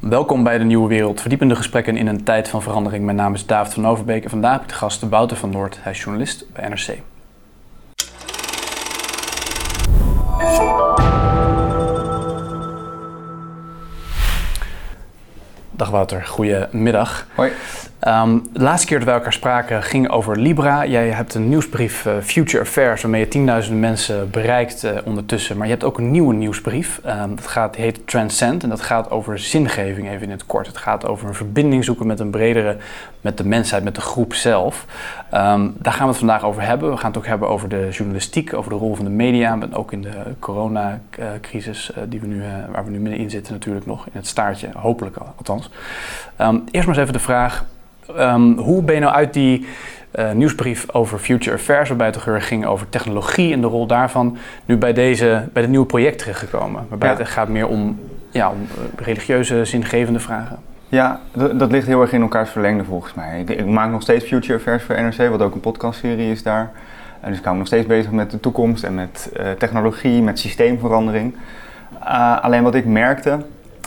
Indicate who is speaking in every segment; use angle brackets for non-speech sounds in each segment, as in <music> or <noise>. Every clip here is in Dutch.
Speaker 1: Welkom bij de Nieuwe Wereld, verdiepende gesprekken in een tijd van verandering. Mijn naam is David van Overbeek en vandaag heb ik de gast Wouter van Noord. Hij is journalist bij NRC. Dag Wouter, goedemiddag.
Speaker 2: Hoi.
Speaker 1: Ehm, de laatste keer dat wij elkaar spraken ging over Libra. Jij hebt een nieuwsbrief uh, Future Affairs waarmee je tienduizenden mensen bereikt uh, ondertussen. Maar je hebt ook een nieuwe nieuwsbrief. Um, dat gaat, heet Transcend en dat gaat over zingeving even in het kort. Het gaat over een verbinding zoeken met een bredere, met de mensheid, met de groep zelf. Um, daar gaan we het vandaag over hebben. We gaan het ook hebben over de journalistiek, over de rol van de media. En ook in de coronacrisis uh, die we nu, waar we nu middenin zitten natuurlijk nog. In het staartje, hopelijk althans. eerst maar eens even de vraag... Um, hoe ben je nou uit die uh, nieuwsbrief over Future Affairs, waarbij het toch ging over technologie en de rol daarvan, nu bij, deze, bij dit nieuwe project terechtgekomen? Waarbij ja. het gaat meer om, ja, om uh, religieuze, zingevende vragen.
Speaker 2: Ja, dat ligt heel erg in elkaars verlengde volgens mij. Ik, ik, maak nog steeds Future Affairs voor NRC, wat ook een podcastserie is daar. En dus ik hou me nog steeds bezig met de toekomst en met uh, technologie, met systeemverandering. alleen wat ik merkte,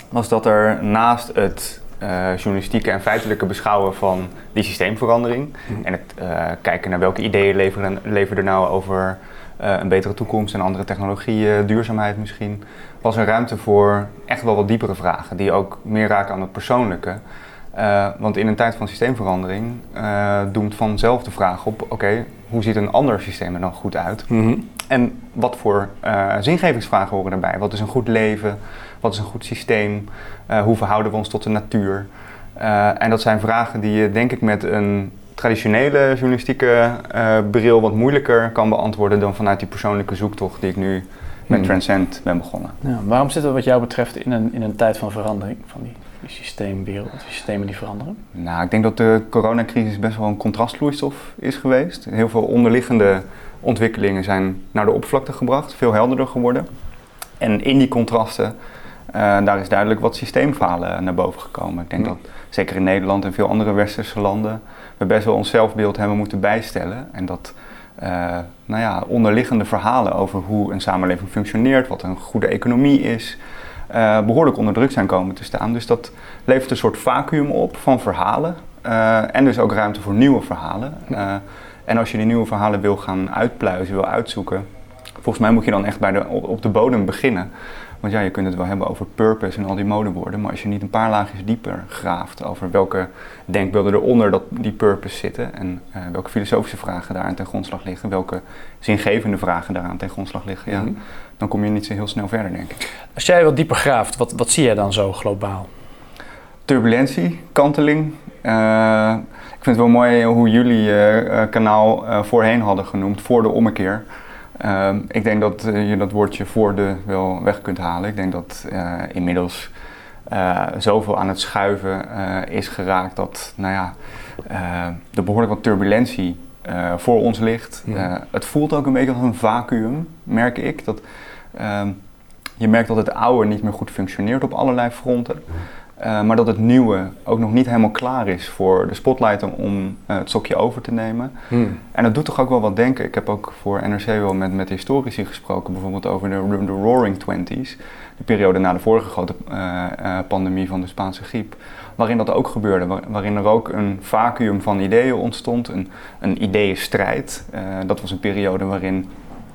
Speaker 2: was dat er naast het uh, journalistieke en feitelijke beschouwen van die systeemverandering. En het uh, kijken naar welke ideeën leveren, leveren er nou over uh, een betere toekomst en andere technologieën, duurzaamheid misschien. Was er ruimte voor echt wel wat diepere vragen, die ook meer raken aan het persoonlijke. want in een tijd van systeemverandering doemt vanzelf de vraag op: oké, hoe ziet een ander systeem er dan goed uit? Mm -hmm. En wat voor zingevingsvragen horen daarbij? Wat is een goed leven? Wat is een goed systeem? Uh, hoe verhouden we ons tot de natuur? Uh, en dat zijn vragen die je denk ik met een traditionele journalistieke uh, bril wat moeilijker kan beantwoorden dan vanuit die persoonlijke zoektocht die ik nu met hmm. Transcend ben begonnen.
Speaker 1: Ja, waarom zitten we wat jou betreft in een, in een tijd van verandering, van die, die systeemwereld, die systemen die veranderen?
Speaker 2: Nou, ik denk dat de coronacrisis best wel een contrastvloeistof is geweest. Heel veel onderliggende ontwikkelingen zijn naar de oppervlakte gebracht, veel helderder geworden. En in die contrasten daar is duidelijk wat systeemfalen naar boven gekomen. Ik denk dat zeker in Nederland en veel andere westerse landen we best wel ons zelfbeeld hebben moeten bijstellen. En dat uh, nou ja, onderliggende verhalen over hoe een samenleving functioneert, wat een goede economie is, uh, behoorlijk onder druk zijn komen te staan. Dus dat levert een soort vacuüm op van verhalen en dus ook ruimte voor nieuwe verhalen. en als je die nieuwe verhalen wil gaan uitpluizen, wil uitzoeken, volgens mij moet je dan echt bij de, op de bodem beginnen. Want ja, je kunt het wel hebben over purpose en al die modewoorden, maar als je niet een paar laagjes dieper graaft over welke denkbeelden eronder dat, die purpose zitten en uh, welke filosofische vragen daaraan ten grondslag liggen, welke zingevende vragen daaraan ten grondslag liggen, ja, mm-hmm. dan kom je niet zo heel snel verder, denk ik.
Speaker 1: Als jij wat dieper graaft, wat, wat zie jij dan zo globaal?
Speaker 2: Turbulentie, kanteling. Uh, ik vind het wel mooi hoe jullie uh, kanaal voorheen hadden genoemd, voor de ommekeer. Uh, ik denk dat uh, je dat woordje voor de wel weg kunt halen. Ik denk dat uh, inmiddels uh, zoveel aan het schuiven is geraakt dat nou ja, er behoorlijk wat turbulentie voor ons ligt. Ja. het voelt ook een beetje als een vacuüm, merk ik. Dat, ehm, je merkt dat het oude niet meer goed functioneert op allerlei fronten. Uh, maar dat het nieuwe ook nog niet helemaal klaar is voor de spotlight om uh, het stokje over te nemen. Hmm. En dat doet toch ook wel wat denken. Ik heb ook voor NRC wel met, met historici gesproken, bijvoorbeeld over de, de Roaring Twenties, de periode na de vorige grote uh, pandemie van de Spaanse griep. Waarin dat ook gebeurde, waar, waarin er ook een vacuüm van ideeën ontstond, een, een ideeënstrijd. dat was een periode waarin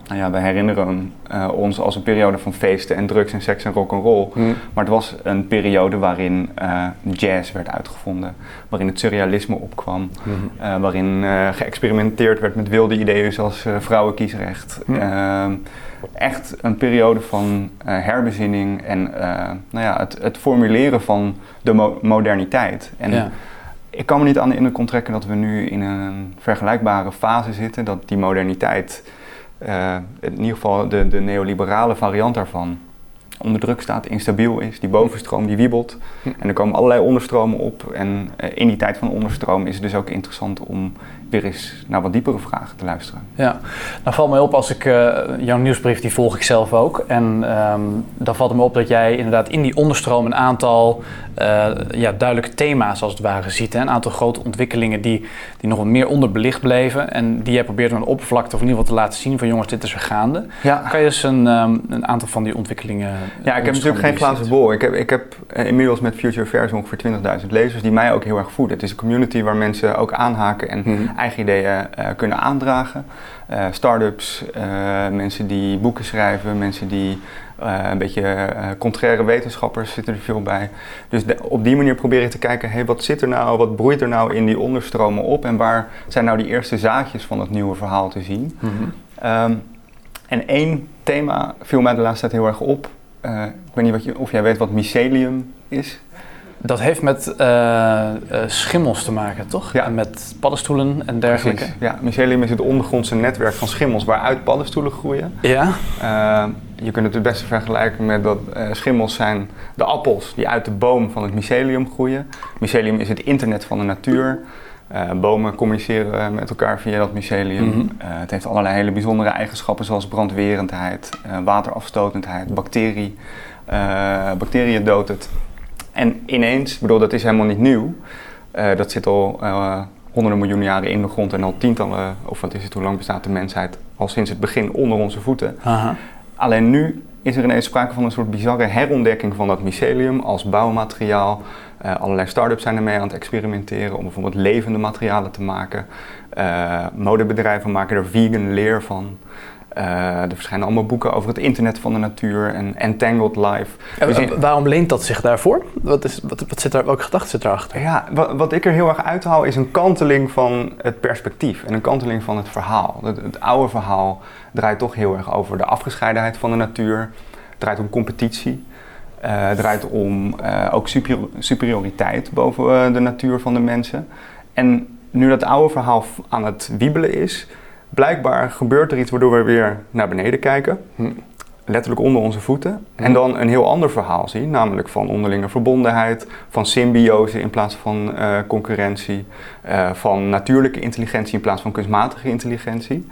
Speaker 2: nou ja, we herinneren uh, ons als een periode van feesten en drugs en seks en rock and roll. Mm. Maar het was een periode waarin uh, jazz werd uitgevonden, waarin het surrealisme opkwam, mm. uh, waarin geëxperimenteerd werd met wilde ideeën zoals vrouwenkiesrecht. Mm. Ehm, echt een periode van herbezinning en nou ja, het, het, formuleren van de mo moderniteit. En ja. ik kan me niet aan de indruk onttrekken dat we nu in een vergelijkbare fase zitten, dat die moderniteit uh, in ieder geval de, de neoliberale variant daarvan onder druk staat, instabiel is. Die bovenstroom die wiebelt hm. en er komen allerlei onderstromen op. En uh, in die tijd van onderstroom is het dus ook interessant om weer eens naar wat diepere vragen te luisteren.
Speaker 1: Ja, nou valt mij op als ik uh, jouw nieuwsbrief, die volg ik zelf ook. En um, dan valt me op dat jij inderdaad in die onderstroom een aantal uh, ja, duidelijke thema's als het ware ziet. Hè? Een aantal grote ontwikkelingen die, die nog wat meer onderbelicht bleven. En die jij probeert aan de oppervlakte of in ieder geval te laten zien van jongens, dit is er gaande. Ja. Kan je eens een, um, een aantal van die ontwikkelingen...
Speaker 2: Ja, ik heb natuurlijk geen glazen bol. Ik heb, ik heb inmiddels met Future Affairs ongeveer 20.000 lezers die mij ook heel erg voeden. Het is een community waar mensen ook aanhaken en hmm. Eigen ideeën uh, kunnen aandragen. Uh, Startups, uh, mensen die boeken schrijven, mensen die een beetje contraire wetenschappers zitten er veel bij. Dus de, op die manier probeer ik te kijken, hey, wat zit er nou, wat broeit er nou in die onderstromen op en waar zijn nou die eerste zaadjes van het nieuwe verhaal te zien. Hmm. Um, en één thema viel mij de laatste tijd heel erg op. ik weet niet wat je, of jij weet wat mycelium is.
Speaker 1: Dat heeft met uh, schimmels te maken, toch?
Speaker 2: Ja.
Speaker 1: En met paddenstoelen en dergelijke.
Speaker 2: Precies. Ja, mycelium is het ondergrondse netwerk van schimmels waaruit paddenstoelen groeien.
Speaker 1: Ja.
Speaker 2: Uh, je kunt het het beste vergelijken met dat schimmels zijn de appels die uit de boom van het mycelium groeien. Mycelium is het internet van de natuur. bomen communiceren met elkaar via dat mycelium. Mm -hmm. het heeft allerlei hele bijzondere eigenschappen zoals brandwerendheid, waterafstotendheid, bacterie. bacteriën doodt het. En ineens, bedoel, dat is helemaal niet nieuw. Uh, dat zit al uh, honderden miljoenen jaren in de grond en al tientallen, of wat is het, hoe lang bestaat de mensheid? Al sinds het begin onder onze voeten.
Speaker 1: Aha.
Speaker 2: Alleen nu is er ineens sprake van een soort bizarre herontdekking van dat mycelium als bouwmateriaal. Uh, allerlei start-ups zijn ermee aan het experimenteren om bijvoorbeeld levende materialen te maken. modebedrijven maken er vegan leer van. Uh, er verschijnen allemaal boeken over het internet van de natuur en Entangled Life.
Speaker 1: dus in... waarom leent dat zich daarvoor? Wat, is, wat, wat zit daar, welke gedachte zit erachter?
Speaker 2: Ja, wat, wat, ik er heel erg uithaal is een kanteling van het perspectief en een kanteling van het verhaal. Het, het oude verhaal draait toch heel erg over de afgescheidenheid van de natuur, draait om competitie. Uh, draait om uh, ook super, superioriteit boven de natuur van de mensen. En nu dat oude verhaal aan het wiebelen is, blijkbaar gebeurt er iets waardoor we weer naar beneden kijken. Hm. Letterlijk onder onze voeten. Hm. En dan een heel ander verhaal zien, namelijk van onderlinge verbondenheid, van symbiose in plaats van uh, concurrentie, uh, van natuurlijke intelligentie in plaats van kunstmatige intelligentie.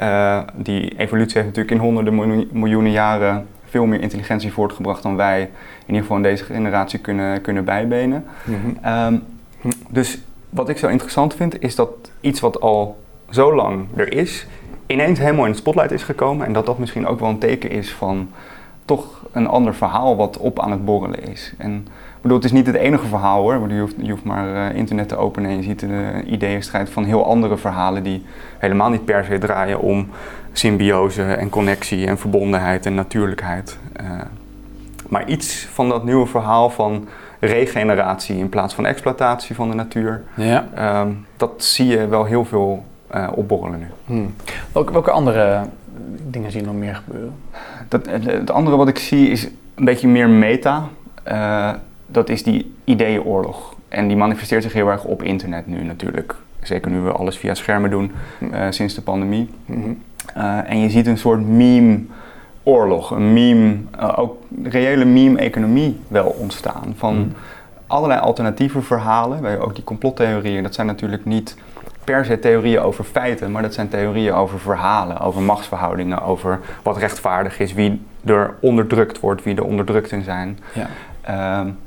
Speaker 2: Uh, die evolutie heeft natuurlijk in honderden miljoenen jaren veel meer intelligentie voortgebracht dan wij in ieder geval in deze generatie kunnen, kunnen bijbenen.
Speaker 1: Hm.
Speaker 2: Um, dus wat ik zo interessant vind, is dat iets wat al zo lang er is, ineens helemaal in het spotlight is gekomen. En dat dat misschien ook wel een teken is van toch een ander verhaal wat op aan het borrelen is. En ik bedoel, het is niet het enige verhaal hoor. Je hoeft, je hoeft maar uh, internet te openen en je ziet de ideeënstrijd van heel andere verhalen die helemaal niet per se draaien om symbiose en connectie en verbondenheid en natuurlijkheid. Uh, maar iets van dat nieuwe verhaal van regeneratie in plaats van exploitatie van de natuur,
Speaker 1: ja.
Speaker 2: um, dat zie je wel heel veel uh, opborrelen nu.
Speaker 1: Hmm. Welke, welke, andere dingen zie je nog meer gebeuren?
Speaker 2: Dat, het andere wat ik zie is een beetje meer meta. Uh, dat is die ideeënoorlog. En die manifesteert zich heel erg op internet nu natuurlijk. Zeker nu we alles via schermen doen uh, sinds de pandemie.
Speaker 1: Mm-hmm.
Speaker 2: en je ziet een soort meme oorlog, een meme, ook reële meme-economie wel ontstaan. Van mm. allerlei alternatieve verhalen, ook die complottheorieën, dat zijn natuurlijk niet per se theorieën over feiten, maar dat zijn theorieën over verhalen, over machtsverhoudingen, over wat rechtvaardig is, wie er onderdrukt wordt, wie er onderdrukten zijn.
Speaker 1: Ja.
Speaker 2: Um,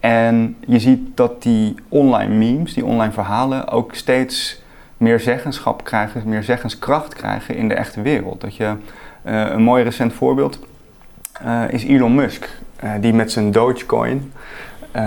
Speaker 2: en je ziet dat die online memes, die online verhalen, ook steeds meer zeggenschap krijgen, meer zeggenskracht krijgen in de echte wereld. Dat je, uh, een mooi recent voorbeeld uh, is Elon Musk, uh, die met zijn Dogecoin uh,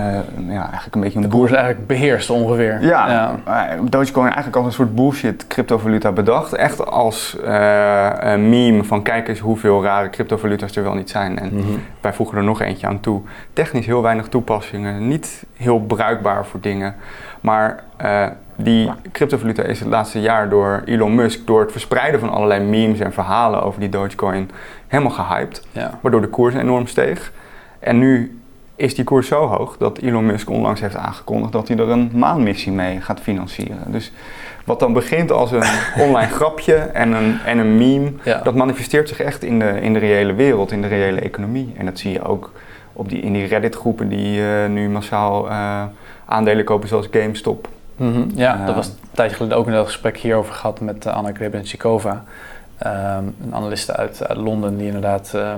Speaker 2: ja, eigenlijk een beetje een
Speaker 1: de boer is eigenlijk beheerst ongeveer.
Speaker 2: Ja, ja. Dogecoin eigenlijk als een soort bullshit cryptovaluta bedacht. Echt als uh, een meme van kijk eens hoeveel rare cryptovaluta's er wel niet zijn. En
Speaker 1: mm -hmm.
Speaker 2: wij voegen er nog eentje aan toe. Technisch heel weinig toepassingen, niet heel bruikbaar voor dingen. Maar uh, die cryptovaluta is het laatste jaar door Elon Musk, door het verspreiden van allerlei memes en verhalen over die Dogecoin, helemaal gehyped.
Speaker 1: Ja.
Speaker 2: Waardoor de koers enorm steeg. En nu is die koers zo hoog dat Elon Musk onlangs heeft aangekondigd dat hij er een maanmissie mee gaat financieren. Dus wat dan begint als een <laughs> online grapje en een, en een meme,
Speaker 1: ja.
Speaker 2: dat manifesteert zich echt in de, in de reële wereld, in de reële economie. En dat zie je ook op die, in die Reddit groepen die uh, nu massaal uh, aandelen kopen zoals GameStop.
Speaker 1: Mhm, ja, dat was een tijdje geleden ook in dat gesprek hierover gehad met Anna Grebenchikova. Um, een analiste uit, uit, Londen die inderdaad... Uh,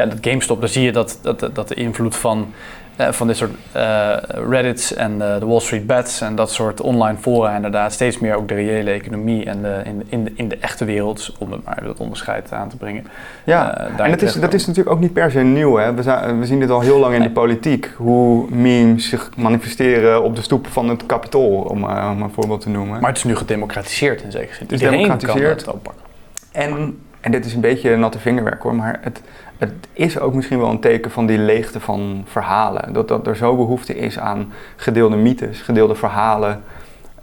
Speaker 1: ja, dat GameStop, daar zie je dat, dat, dat de invloed van uh, van dit soort uh, Reddits en uh, de Wall Street Bets en dat soort online fora inderdaad steeds meer ook de reële economie en de, in, de, in, de, in de echte wereld, om het maar dat onderscheid aan te brengen.
Speaker 2: Ja, en dat is, dat is natuurlijk ook niet per se nieuw. Hè? We, zijn, we zien dit al heel lang in de politiek, hoe memes zich manifesteren op de stoepen van het kapitool, om, om een voorbeeld te noemen.
Speaker 1: Maar het is nu gedemocratiseerd in zekere zin.
Speaker 2: Het is gedemocratiseerd. En, en dit is een beetje natte vingerwerk hoor, maar het, het is ook misschien wel een teken van die leegte van verhalen. Dat, dat er zo behoefte is aan gedeelde mythes, gedeelde verhalen.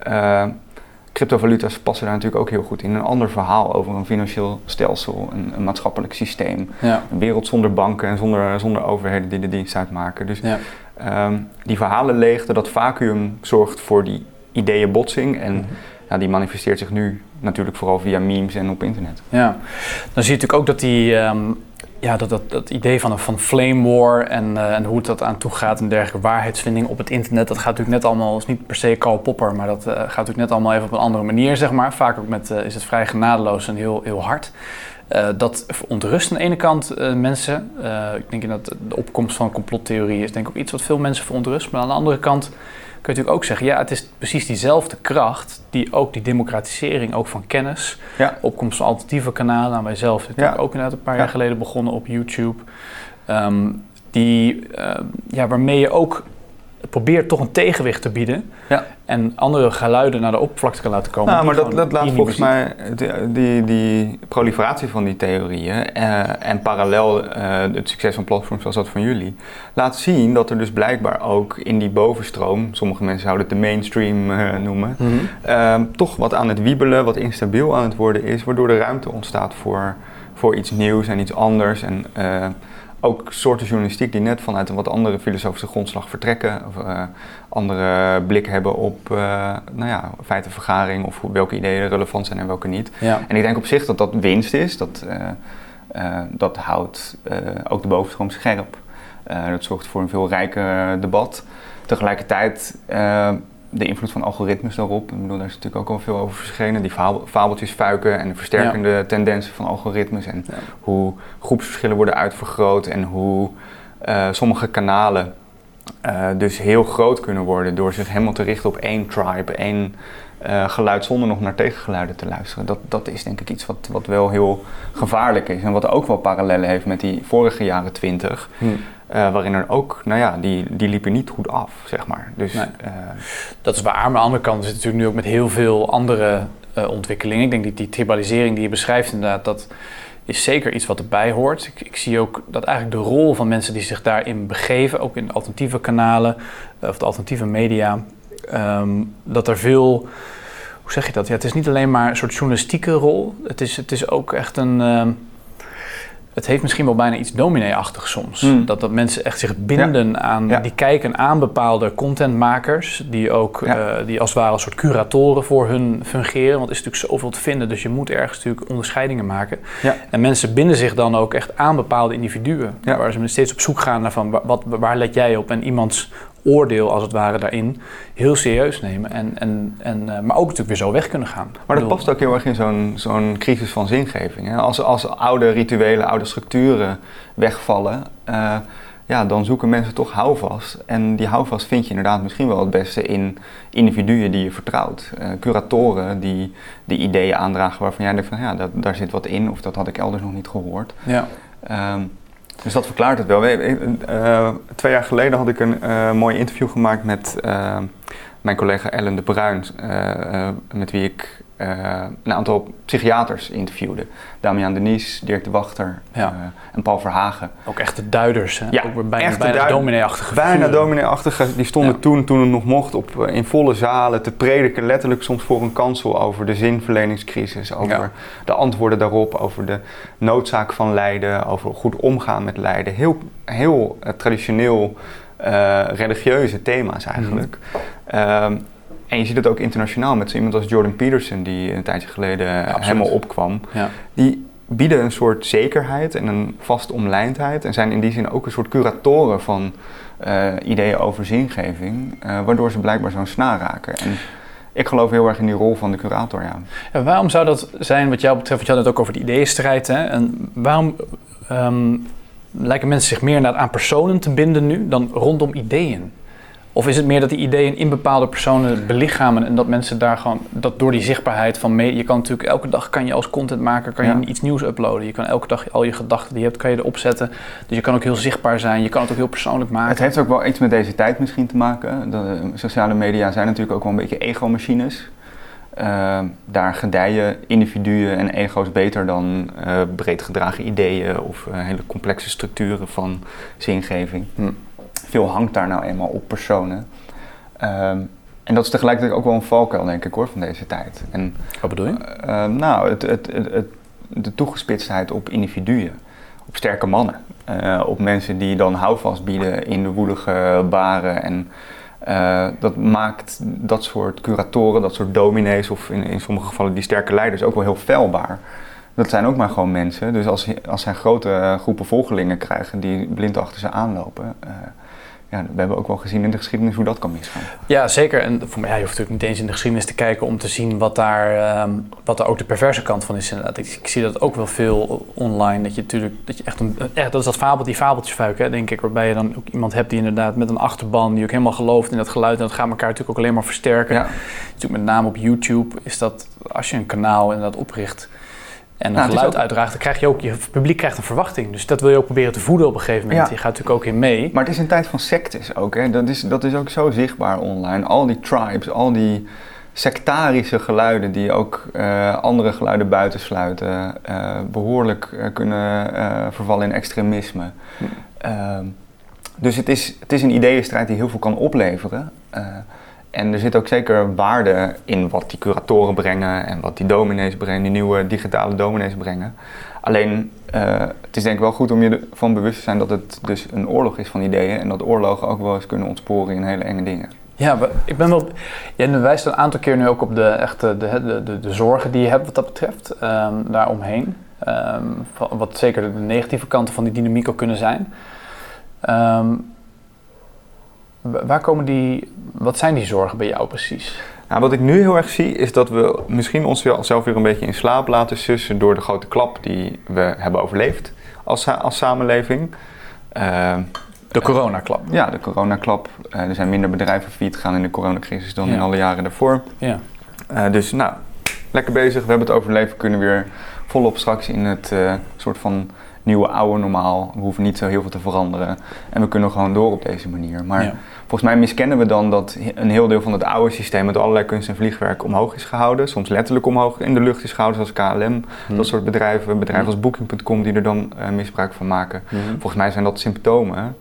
Speaker 2: Uh, cryptovaluta's passen daar natuurlijk ook heel goed in. Een ander verhaal over een financieel stelsel, een, een maatschappelijk systeem. Ja. Een wereld zonder banken en zonder, zonder overheden die de dienst uitmaken. Dus ja. um, die verhalenleegte, dat vacuüm zorgt voor die ideeënbotsing. En mm ja, die manifesteert zich nu natuurlijk vooral via memes en op internet.
Speaker 1: Ja, dan zie je natuurlijk ook dat die... Um ja, dat, dat, dat idee van, van flame war en, uh, en hoe het dat aan toe gaat en dergelijke waarheidsvinding op het internet, dat gaat natuurlijk net allemaal, is niet per se Karl Popper, maar dat uh, gaat natuurlijk net allemaal even op een andere manier, zeg maar. Vaak ook met, uh, is het vrij genadeloos en heel, heel hard. dat verontrust aan de ene kant mensen. ik denk dat de opkomst van complottheorie is denk ik ook iets wat veel mensen verontrust. Maar aan de andere kant kun je natuurlijk ook zeggen, ja, het is precies diezelfde kracht die ook die democratisering ook van kennis, ja. opkomst van alternatieve kanalen, aan wij zelf natuurlijk ja. ook inderdaad een paar jaar geleden begonnen op YouTube, um, die, uh, ja, waarmee je ook probeert toch een tegenwicht te bieden. Ja. En andere geluiden naar de oppervlakte kan laten komen.
Speaker 2: Nou, maar dat, dat laat volgens mij die, die, proliferatie van die theorieën uh, en parallel uh, het succes van platforms zoals dat van jullie, laat zien dat er dus blijkbaar ook in die bovenstroom, sommige mensen zouden het de mainstream uh, noemen, mm -hmm. toch wat aan het wiebelen, wat instabiel aan het worden is, waardoor er ruimte ontstaat voor, voor iets nieuws en iets anders. En, ook soorten journalistiek die net vanuit een wat andere filosofische grondslag vertrekken. Of uh, andere blik hebben op uh, nou ja, feitenvergaring of welke ideeën relevant zijn en welke niet. Ja. En ik denk op zich dat dat winst is. Dat, uh, dat houdt ook de bovenstroom scherp. dat zorgt voor een veel rijker debat. Tegelijkertijd de invloed van algoritmes daarop. Ik bedoel, daar is natuurlijk ook al veel over verschenen. Die fabeltjes fuiken en de versterkende tendensen van algoritmes. En hoe groepsverschillen worden uitvergroot en hoe uh, sommige kanalen uh, dus heel groot kunnen worden door zich helemaal te richten op één tribe, één uh, geluid zonder nog naar tegengeluiden te luisteren. Dat, dat is denk ik iets wat, wat wel heel gevaarlijk is en wat ook wel parallellen heeft met die vorige jaren twintig. Hm. Uh, waarin er ook, nou ja, die, die liepen niet goed af, zeg maar. Dus, nee.
Speaker 1: dat is waar. Maar aan de andere kant zit het natuurlijk nu ook met heel veel andere ontwikkelingen. Ik denk dat die tribalisering die je beschrijft inderdaad, dat is zeker iets wat erbij hoort. Ik, ik, zie ook dat eigenlijk de rol van mensen die zich daarin begeven, ook in alternatieve kanalen of de alternatieve media, um, dat er veel, hoe zeg je dat? Ja, het is niet alleen maar een soort journalistieke rol. Het is, het is ook echt een. Um, het heeft misschien wel bijna iets dominee-achtig soms. Hmm. Dat, dat mensen echt zich binden aan, die kijken aan bepaalde contentmakers, die ook, ja. uh, die als het ware een soort curatoren voor hun fungeren. Want er is natuurlijk zoveel te vinden, dus je moet ergens natuurlijk onderscheidingen maken. En mensen binden zich dan ook echt aan bepaalde individuen, waar ze steeds op zoek gaan naar van, wat, waar let jij op? En iemands oordeel als het ware daarin heel serieus nemen. En, en, en, uh, maar ook natuurlijk weer zo weg kunnen gaan.
Speaker 2: Maar dat past ook heel erg in zo'n zo'n crisis van zingeving. Hè? Als, als oude rituelen, oude structuren wegvallen, uh, ja, dan zoeken mensen toch houvast. En die houvast vind je inderdaad misschien wel het beste in individuen die je vertrouwt. Uh, curatoren die die ideeën aandragen waarvan jij denkt van ja, dat, daar zit wat in of dat had ik elders nog niet gehoord. Ja. Um, dus dat verklaart het wel. Uh, twee jaar geleden had ik een uh, mooi interview gemaakt met uh, mijn collega Ellen de Bruin, met wie ik uh, een aantal psychiaters interviewde. Damian Denies, Dirk de Wachter ja. uh, en Paul Verhagen.
Speaker 1: Ook echte duiders, hè? Ja, ook bijna, echte bijna dominee-achtige
Speaker 2: Bijna dominee-achtige. Die stonden ja. toen, toen het nog mocht, op, eh, in volle zalen te prediken. Letterlijk soms voor een kansel over de zinverleningscrisis. Over ja. de antwoorden daarop, over de noodzaak van lijden. Over goed omgaan met lijden. Heel, heel uh, traditioneel religieuze thema's eigenlijk. Mm. En je ziet het ook internationaal met zo iemand als Jordan Peterson, die een tijdje geleden ja, helemaal opkwam. Ja. Die bieden een soort zekerheid en een vaste omlijndheid. En zijn in die zin ook een soort curatoren van uh, ideeën over zingeving. Uh, waardoor ze blijkbaar zo'n snaar raken. En ik geloof heel erg in die rol van de curator, ja.
Speaker 1: En waarom zou dat zijn wat jou betreft, want je had het ook over de ideeënstrijd, hè? En waarom ehm, lijken mensen zich meer aan personen te binden nu dan rondom ideeën? Of is het meer dat die ideeën in bepaalde personen belichamen en dat mensen daar gewoon, dat door die zichtbaarheid van mee, je kan natuurlijk elke dag kan je als contentmaker kan je iets nieuws uploaden. Je kan elke dag al je gedachten die je hebt, kan je erop zetten. Dus je kan ook heel zichtbaar zijn, je kan het ook heel persoonlijk maken.
Speaker 2: Het heeft ook wel iets met deze tijd misschien te maken. De eh, sociale media zijn natuurlijk ook wel een beetje ego-machines. Uh, daar gedijen individuen en ego's beter dan uh, breed gedragen ideeën of uh, hele complexe structuren van zingeving. Hm veel hangt daar nou eenmaal op personen. Ehm, en dat is tegelijkertijd ook wel een valkuil, denk ik hoor, van deze tijd. En,
Speaker 1: Wat bedoel je?
Speaker 2: Uh, nou, het, het, het, de toegespitstheid op individuen, op sterke mannen. Uh, op mensen die dan houvast bieden in de woelige baren. En uh, dat maakt dat soort curatoren, dat soort dominees of in, in sommige gevallen die sterke leiders ook wel heel feilbaar. Dat zijn ook maar gewoon mensen. Dus als, als zij grote groepen volgelingen krijgen die blind achter ze aanlopen, ja, we hebben ook wel gezien in de geschiedenis hoe dat kan misgaan.
Speaker 1: Ja, zeker. En voor mij, ja, je hoeft natuurlijk niet eens in de geschiedenis te kijken om te zien wat daar, um, wat daar ook de perverse kant van is. Inderdaad. Ik, ik, zie dat ook wel veel online. Dat je natuurlijk, dat je echt een, echt, dat is dat fabel, die fabeltjesfuik, hè, denk ik, waarbij je dan ook iemand hebt die inderdaad met een achterban, die ook helemaal gelooft in dat geluid. En dat gaat elkaar natuurlijk ook alleen maar versterken. Ja. Natuurlijk met name op YouTube is dat, als je een kanaal inderdaad opricht, en een nou, geluid ook... uitdraagt, dan krijg je ook, je publiek krijgt een verwachting. Dus dat wil je ook proberen te voeden op een gegeven moment. Je gaat natuurlijk ook in mee.
Speaker 2: Maar het is een tijd van sectes ook. Hè? Dat, is, dat is ook zo zichtbaar online. Al die tribes, al die sectarische geluiden die ook uh, andere geluiden buitensluiten, uh, behoorlijk uh, kunnen vervallen in extremisme. Hm. Ehm, dus het is, het is een ideeënstrijd die heel veel kan opleveren. En er zit ook zeker waarde in wat die curatoren brengen en wat die dominees brengen, die nieuwe digitale dominees brengen. Alleen, uh, het is denk ik wel goed om je ervan bewust te zijn dat het dus een oorlog is van ideeën en dat oorlogen ook wel eens kunnen ontsporen in hele enge dingen.
Speaker 1: Ja, ik ben wel. Jij wijst een aantal keer nu ook op de, echte, de, de, de, zorgen die je hebt wat dat betreft, um, daaromheen. Um, wat zeker de negatieve kanten van die dynamiek ook kunnen zijn. Um, Waar komen die, wat zijn die zorgen bij jou precies?
Speaker 2: Nou, wat ik nu heel erg zie is dat we misschien onszelf weer een beetje in slaap laten sussen door de grote klap die we hebben overleefd als, als samenleving.
Speaker 1: Uh, de coronaklap.
Speaker 2: Ja, de coronaklap. Uh, er zijn minder bedrijven failliet gegaan in de coronacrisis dan in alle jaren daarvoor. Ja. Uh, dus nou, lekker bezig. We hebben het overleefd. We kunnen weer volop straks in het soort van nieuwe oude normaal. We hoeven niet zo heel veel te veranderen. En we kunnen gewoon door op deze manier. Maar volgens mij miskennen we dan dat een heel deel van het oude systeem met allerlei kunst en vliegwerk omhoog is gehouden. Soms letterlijk omhoog in de lucht is gehouden, zoals KLM. Hmm. Dat soort bedrijven, bedrijven als Booking.com die er dan uh, misbruik van maken. Hmm. Volgens mij zijn dat symptomen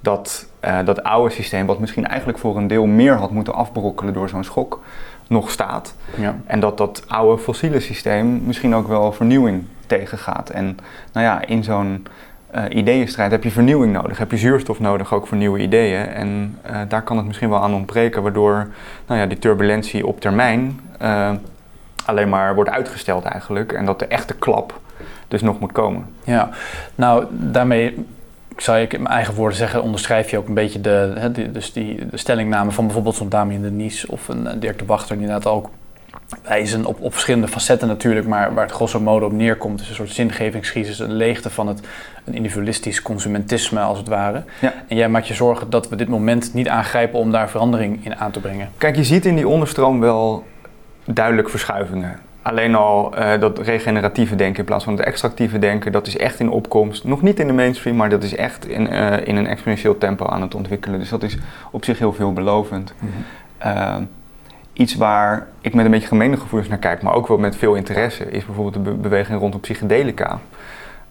Speaker 2: dat uh, dat oude systeem, wat misschien eigenlijk voor een deel meer had moeten afbrokkelen door zo'n schok, nog staat. Ja. En dat dat oude fossiele systeem misschien ook wel vernieuwing tegengaat. En nou ja, in zo'n uh, ideeënstrijd heb je vernieuwing nodig, heb je zuurstof nodig ook voor nieuwe ideeën. En uh, daar kan het misschien wel aan ontbreken, waardoor nou ja, die turbulentie op termijn uh, alleen maar wordt uitgesteld eigenlijk. En dat de echte klap dus nog moet komen.
Speaker 1: Ja, nou daarmee zou ik in mijn eigen woorden zeggen, onderschrijf je ook een beetje de, hè, dus die, de stellingname van bijvoorbeeld zo'n Damien de Nies of een Dirk de Wachter, die inderdaad ook wijzen op, op verschillende facetten natuurlijk, maar waar het grosso modo op neerkomt is een soort zingevingscrisis, een leegte van het een individualistisch consumentisme als het ware. Ja. En jij maakt je zorgen dat we dit moment niet aangrijpen om daar verandering in aan te brengen.
Speaker 2: Kijk, je ziet in die onderstroom wel duidelijk verschuivingen. Alleen al uh, dat regeneratieve denken in plaats van het extractieve denken, dat is echt in opkomst. Nog niet in de mainstream, maar dat is echt in, uh, in een exponentieel tempo aan het ontwikkelen. Dus dat is op zich heel veelbelovend. Mm -hmm iets waar ik met een beetje gemeene gevoelens naar kijk, maar ook wel met veel interesse, is bijvoorbeeld de beweging rondom psychedelica.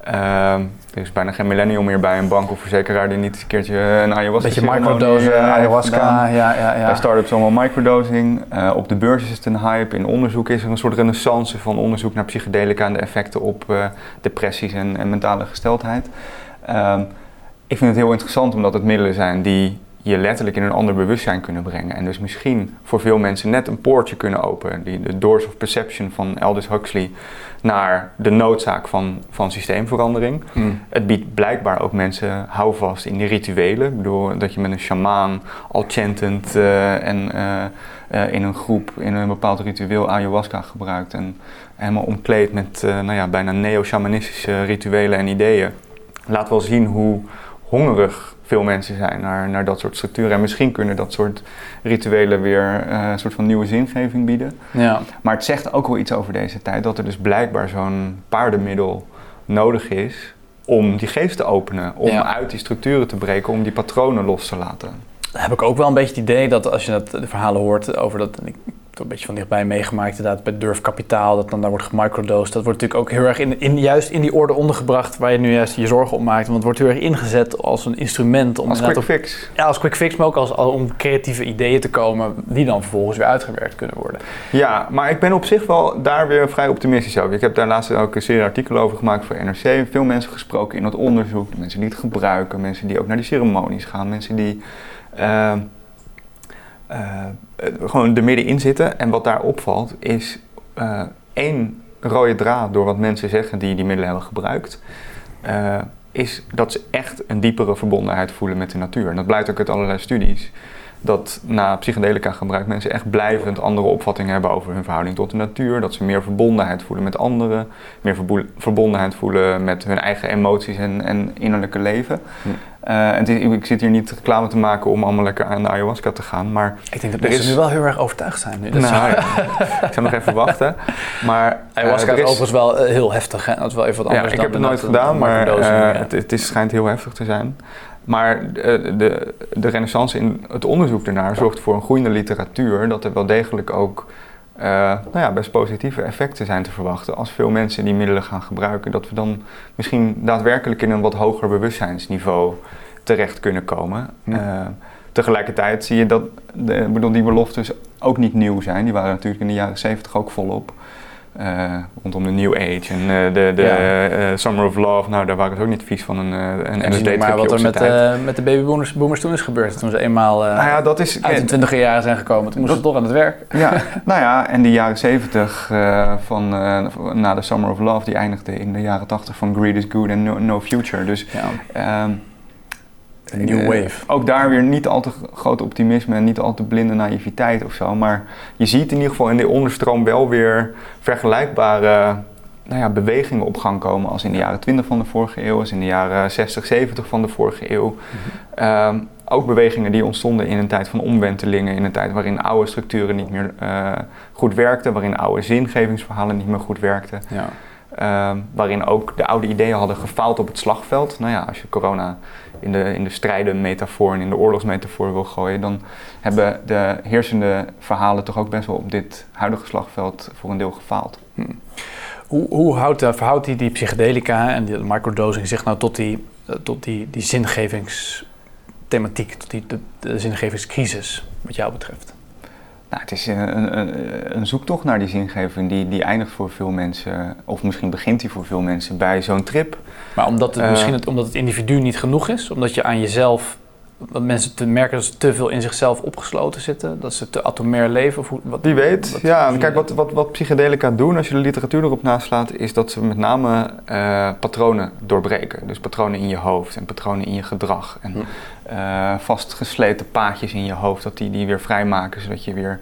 Speaker 2: Uh, er is bijna geen millennial meer bij een bank of verzekeraar die niet een keertje een ayahuasca
Speaker 1: Beetje microdose, uh, ayahuasca, ja, ja, ja.
Speaker 2: Bij startups allemaal microdosing. Uh, op de beurs is het een hype. In onderzoek is er een soort renaissance van onderzoek naar psychedelica en de effecten op uh, depressies en, en, mentale gesteldheid. Ehm, ik vind het heel interessant omdat het middelen zijn die je letterlijk in een ander bewustzijn kunnen brengen. En dus misschien voor veel mensen net een poortje kunnen openen. Die, de Doors of Perception van Aldous Huxley naar de noodzaak van, van systeemverandering.
Speaker 1: Hmm.
Speaker 2: Het biedt blijkbaar ook mensen houvast in die rituelen. Ik bedoel, dat je met een shamaan al chantend eh, en eh, eh, in een groep in een bepaald ritueel ayahuasca gebruikt. En helemaal omkleed met nou ja, bijna neo-shamanistische rituelen en ideeën. Laat wel zien hoe hongerig veel mensen zijn naar, naar dat soort structuren. En misschien kunnen dat soort rituelen weer eh, een soort van nieuwe zingeving bieden.
Speaker 1: Ja.
Speaker 2: Maar het zegt ook wel iets over deze tijd, dat er dus blijkbaar zo'n paardenmiddel nodig is om die geest te openen, om
Speaker 1: Ja.
Speaker 2: uit die structuren te breken, om die patronen los te laten.
Speaker 1: Dan heb ik ook wel een beetje het idee dat als je dat, de verhalen hoort over dat, ik heb een beetje van dichtbij meegemaakt, inderdaad bij Durf Kapitaal, dat dan daar wordt gemicrodosed. Dat wordt natuurlijk ook heel erg in, in, juist in die orde ondergebracht waar je nu juist je zorgen om maakt. Want het wordt heel erg ingezet als een instrument om
Speaker 2: Als quick
Speaker 1: op-
Speaker 2: fix.
Speaker 1: ja, als quick fix, maar ook als, als om creatieve ideeën te komen die dan vervolgens weer uitgewerkt kunnen worden.
Speaker 2: Ja, maar ik ben op zich wel daar weer vrij optimistisch over. Ik heb daar laatst ook een serie artikelen over gemaakt voor NRC. Veel mensen gesproken in het onderzoek. Mensen die het gebruiken, mensen die ook naar die ceremonies gaan. Mensen die eh, eh, gewoon er middenin zitten. En wat daar opvalt is eh, één rode draad door wat mensen zeggen die die middelen hebben gebruikt. eh, is dat ze echt een diepere verbondenheid voelen met de natuur. En dat blijkt ook uit allerlei studies dat na psychedelica gebruik mensen echt blijvend andere opvattingen hebben over hun verhouding tot de natuur. Dat ze meer verbondenheid voelen met anderen, meer verbondenheid voelen met hun eigen emoties en, en innerlijke leven.
Speaker 1: Hm.
Speaker 2: Eh, en is- ik zit hier niet reclame te maken om allemaal lekker aan de ayahuasca te gaan, maar
Speaker 1: Ik denk dat
Speaker 2: Er
Speaker 1: mensen
Speaker 2: is-
Speaker 1: nu wel heel erg overtuigd zijn. Nu.
Speaker 2: Nou, ja, ik zou nog even wachten. Maar <laughs> eh,
Speaker 1: Ayahuasca
Speaker 2: er
Speaker 1: is overigens wel eh, heel heftig. Hè? Dat is wel even wat
Speaker 2: ja,
Speaker 1: anders
Speaker 2: ik
Speaker 1: dan
Speaker 2: heb het nooit gedaan, maar eh,
Speaker 1: ja.
Speaker 2: het, het is, schijnt heel heftig te zijn. Maar eh, de, de renaissance in het onderzoek ernaar zorgt voor een groeiende literatuur dat er wel degelijk ook eh, nou ja, best positieve effecten zijn te verwachten. Als veel mensen die middelen gaan gebruiken, dat we dan misschien daadwerkelijk in een wat hoger bewustzijnsniveau terecht kunnen komen.
Speaker 1: Ja.
Speaker 2: Eh, tegelijkertijd zie je dat de, bedoel, die beloftes ook niet nieuw zijn. Die waren natuurlijk in de jaren 70 ook volop. Eh, rondom de New Age en eh, de, de
Speaker 1: Ja.
Speaker 2: eh, Summer of Love. Nou, daar waren ze ook niet vies van een, een
Speaker 1: En zie maar wat er met, met de babyboomers boomers toen is gebeurd. Toen ze eenmaal
Speaker 2: nou ja, dat is...
Speaker 1: uit hun twintiger jaren zijn gekomen. Toen moesten ze toch aan het werk.
Speaker 2: Ja, <laughs> nou ja, en die jaren 70 eh, van, na de Summer of Love, die eindigde in de jaren 80 van Greed is Good and No, no Future. Dus
Speaker 1: Ja,
Speaker 2: ehm,
Speaker 1: een new wave.
Speaker 2: ook daar weer niet al te groot optimisme en niet al te blinde naïviteit of zo. Maar je ziet in ieder geval in de onderstroom wel weer vergelijkbare nou ja, bewegingen op gang komen als in de jaren 20 van de vorige eeuw, als in de jaren 60, 70 van de vorige eeuw. Ehm, ook bewegingen die ontstonden in een tijd van omwentelingen, in een tijd waarin oude structuren niet meer eh, goed werkten, waarin oude zingevingsverhalen niet meer goed werkten.
Speaker 1: Ja.
Speaker 2: Ehm, waarin ook de oude ideeën hadden gefaald op het slagveld. Nou ja, als je corona in de, in de strijdenmetafoor en in de oorlogsmetafoor wil gooien, dan hebben de heersende verhalen toch ook best wel op dit huidige slagveld voor een deel gefaald.
Speaker 1: Hoe, hoe houdt, eh, verhoudt die, die psychedelica en die microdosing zich nou tot die, eh, tot die, die zingevingsthematiek, tot die de, de zingevingscrisis, wat jou betreft?
Speaker 2: Nou, het is een, een, een zoektocht naar die zingeving die, die eindigt voor veel mensen, of misschien begint die voor veel mensen bij zo'n trip.
Speaker 1: Maar omdat het,
Speaker 2: Eh.
Speaker 1: misschien het, omdat het individu niet genoeg is, omdat je aan jezelf, dat mensen te merken dat ze te veel in zichzelf opgesloten zitten, dat ze te atomair leven. Of hoe, wat,
Speaker 2: Wie weet.
Speaker 1: wat-
Speaker 2: ja, kijk, wat, wat, wat psychedelica doen, als je de literatuur erop naslaat, is dat ze met name eh, patronen doorbreken. Dus patronen in je hoofd en patronen in je gedrag. En
Speaker 1: Hm.
Speaker 2: eh, vastgesleten paadjes in je hoofd, dat die die weer vrijmaken, zodat je weer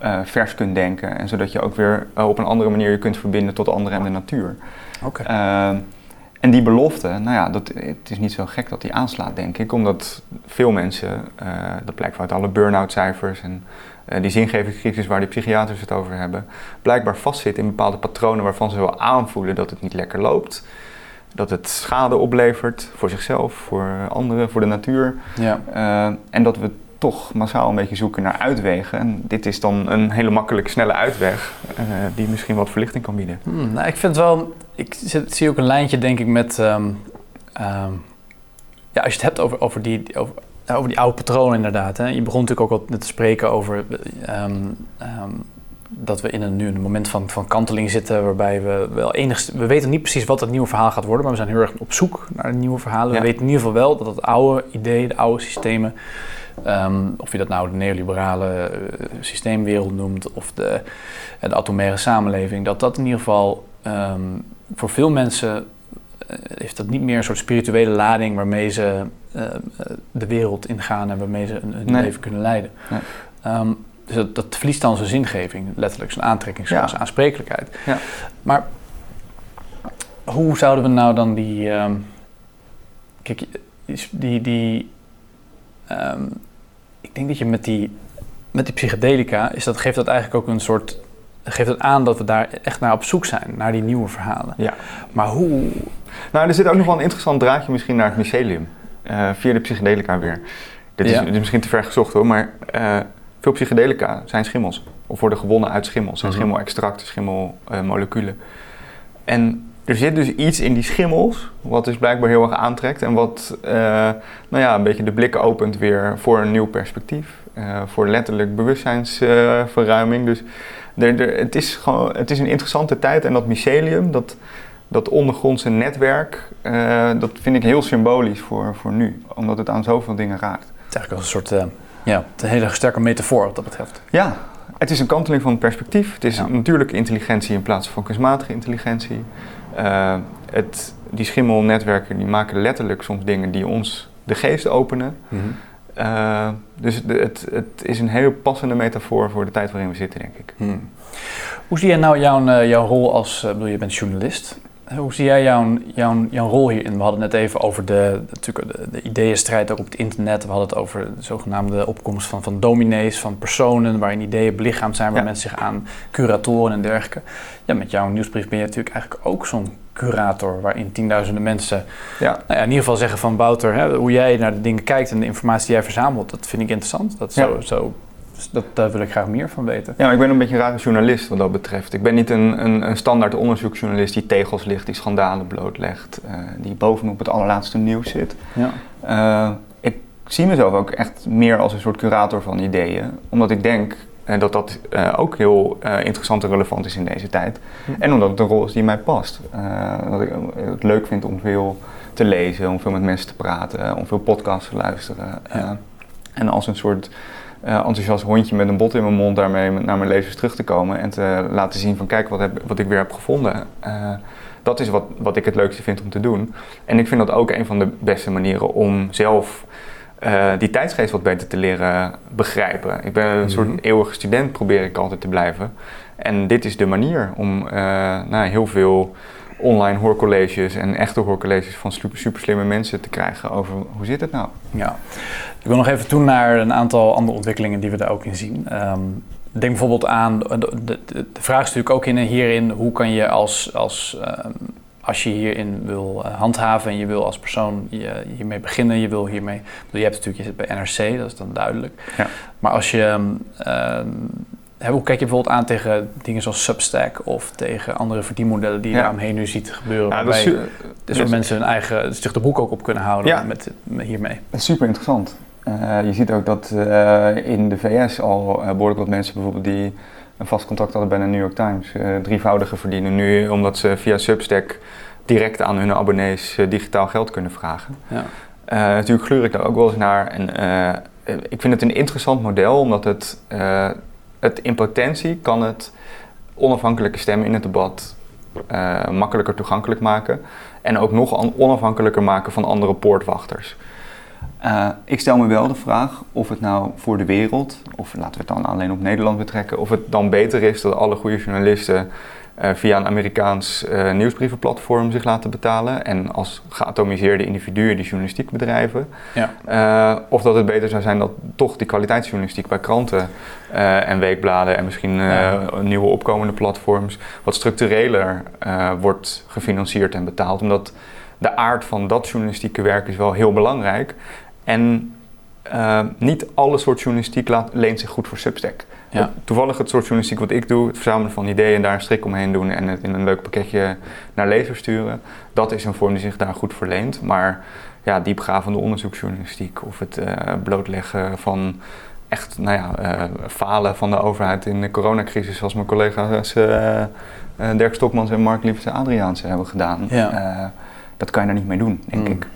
Speaker 2: eh, vers kunt denken. En zodat je ook weer op een andere manier je kunt verbinden tot anderen en de natuur.
Speaker 1: Oké.
Speaker 2: Ehm, en die belofte, nou ja, dat, het is niet zo gek dat die aanslaat, denk ik. Omdat veel mensen, eh, dat blijkt uit alle burn-out cijfers en eh, die zingevingscrisis waar die psychiaters het over hebben, blijkbaar vastzitten in bepaalde patronen waarvan ze wel aanvoelen dat het niet lekker loopt. Dat het schade oplevert voor zichzelf, voor anderen, voor de natuur.
Speaker 1: Ja.
Speaker 2: Eh, en dat we toch massaal een beetje zoeken naar uitwegen. En dit is dan een hele makkelijke, snelle uitweg eh, die misschien wat verlichting kan bieden.
Speaker 1: Hmm, nou, ik vind wel, ik zit- zie ook een lijntje denk ik met, ehm, ehm, ja, als je het hebt over, over, die, over, ja, over die oude patronen inderdaad. Hè. Je begon natuurlijk ook al net te spreken over ehm, dat we in een, nu in een moment van, van kanteling zitten waarbij we wel enigst, we weten niet precies wat het nieuwe verhaal gaat worden, maar we zijn heel erg op zoek naar nieuwe verhalen.
Speaker 2: Ja.
Speaker 1: We weten in ieder geval wel dat het oude idee, de oude systemen Ehm, of je dat nou de neoliberale eh, systeemwereld noemt of de, de atomaire samenleving, dat dat in ieder geval ehm, voor veel mensen heeft dat niet meer een soort spirituele lading waarmee ze de wereld ingaan en waarmee ze een, leven kunnen leiden. Nee. Ehm, dus dat, dat, verliest dan zijn zingeving, letterlijk zijn aantrekkingskracht, zijn aansprekelijkheid. Ja. Maar hoe zouden we nou dan die. Um, kijk, die. die um, ik denk dat je met die, met die psychedelica, is dat, geeft dat eigenlijk ook een soort. geeft het aan dat we daar echt naar op zoek zijn, naar die nieuwe verhalen. Ja. Maar hoe.
Speaker 2: Nou, er zit ook nog wel een interessant draadje misschien naar het mycelium. Uh, via de psychedelica weer. Dit is, is, misschien te ver gezocht hoor, maar uh, veel psychedelica zijn schimmels. Of worden gewonnen uit schimmels. Zijn mm -hmm. schimmelextracten, schimmelmoleculen. en er zit dus iets in die schimmels, wat dus blijkbaar heel erg aantrekt en wat uh, nou ja, een beetje de blik opent weer voor een nieuw perspectief. Uh, voor letterlijk bewustzijnsverruiming. dus er, er, het, is gewoon, het is een interessante tijd en dat mycelium, dat, dat ondergrondse netwerk, uh, dat vind ik heel symbolisch voor, voor nu, omdat het aan zoveel dingen raakt. Het
Speaker 1: is eigenlijk als een soort ja, een hele sterke metafoor wat dat betreft.
Speaker 2: Ja, het is een kanteling van het perspectief. Het is ja. natuurlijke intelligentie in plaats van kunstmatige intelligentie. Uh, het, die schimmelnetwerken die maken letterlijk soms dingen die ons de geest openen. Mm -hmm. uh, dus de, het, het, is een heel passende metafoor voor de tijd waarin we zitten, denk ik. Mm.
Speaker 1: Hoe zie jij nou jouw, uh, jouw rol als, bedoel, je bent journalist. Hoe zie jij jouw, jouw, jouw rol hierin? We hadden het net even over de, natuurlijk de, de ideeënstrijd ook op het internet. We hadden het over de zogenaamde opkomst van, van dominees, van personen waarin ideeën belichaamd zijn, waar ja. mensen zich aan curatoren en dergelijke. Ja, met jouw nieuwsbrief ben je natuurlijk eigenlijk ook zo'n curator waarin tienduizenden mensen ja. Nou ja, in ieder geval zeggen van Wouter, hè, hoe jij naar de dingen kijkt en de informatie die jij verzamelt, dat vind ik interessant. Dat zo, zo dus dat, daar wil ik graag meer van weten.
Speaker 2: Ja, ik ben een beetje een rare journalist wat dat betreft. Ik ben niet een, een, een standaard onderzoeksjournalist die tegels ligt, die schandalen blootlegt, uh, die bovenop het allerlaatste nieuws zit. Ja. Uh, ik zie mezelf ook echt meer als een soort curator van ideeën, omdat ik denk dat dat ook heel interessant en relevant is in deze tijd. Hm. En omdat het een rol is die mij past. dat ik het leuk vind om veel te lezen, om veel met mensen te praten, om veel podcasts te luisteren. Ja. en als een soort uh, enthousiast hondje met een bot in mijn mond daarmee naar mijn lezers terug te komen en te laten zien van kijk wat, heb, wat ik weer heb gevonden. Uh, dat is wat, wat ik het leukste vind om te doen. En ik vind dat ook een van de beste manieren om zelf uh, die tijdsgeest wat beter te leren begrijpen. Ik ben een soort mhm. eeuwige student, probeer ik altijd te blijven. En dit is de manier om nou, heel veel online hoorcolleges en echte hoorcolleges van super, super slimme mensen te krijgen over hoe zit het nou.
Speaker 1: Ja, ik wil nog even toe naar een aantal andere ontwikkelingen die we daar ook in zien. Um, denk bijvoorbeeld aan, de, de, de, vraag is natuurlijk ook in, hierin, hoe kan je als, als, um, als je hierin wil uh, handhaven en je wil als persoon je, hiermee beginnen, je wil hiermee, je hebt natuurlijk, je zit bij NRC, dat is dan duidelijk. Ja. Maar als je um, hoe kijk je bijvoorbeeld aan tegen dingen zoals Substack of tegen andere verdienmodellen die je ja. daaromheen nu ziet gebeuren? Ja, waarbij is, dus dat mensen hun eigen zich de broek ook op kunnen houden ja. met, met, hiermee.
Speaker 2: Dat is super interessant. Uh, je ziet ook dat uh, in de VS al uh, behoorlijk wat mensen bijvoorbeeld die een vast contact hadden bij de New York Times, drievoudige verdienen nu omdat ze via Substack direct aan hun abonnees digitaal geld kunnen vragen. Ja. natuurlijk gluur ik daar ook wel eens naar en ik vind het een interessant model omdat het het in potentie kan het onafhankelijke stemmen in het debat uh, makkelijker toegankelijk maken. En ook nog onafhankelijker maken van andere poortwachters. Uh, ik stel me wel de vraag of het nou voor de wereld, of laten we het dan alleen op Nederland betrekken, of het dan beter is dat alle goede journalisten via een Amerikaans uh, nieuwsbrievenplatform zich laten betalen. En als geatomiseerde individuen die journalistiek bedrijven. Ja. Uh, of dat het beter zou zijn dat toch die kwaliteitsjournalistiek bij kranten en weekbladen en misschien ja. nieuwe opkomende platforms wat structureler wordt gefinancierd en betaald. Omdat de aard van dat journalistieke werk is wel heel belangrijk. En niet alle soort journalistiek laat, leent zich goed voor Substack. Ja. Toevallig het soort journalistiek wat ik doe, het verzamelen van ideeën en daar een strik omheen doen en het in een leuk pakketje naar lezers sturen, dat is een vorm die zich daar goed verleent. Maar ja, diepgravende onderzoeksjournalistiek of het uh, blootleggen van echt nou ja, uh, falen van de overheid in de coronacrisis, zoals mijn collega's uh, Dirk Stokmans en Mark Liefers Adriaanse hebben gedaan. Ja. dat kan je daar niet mee doen, denk mm. ik.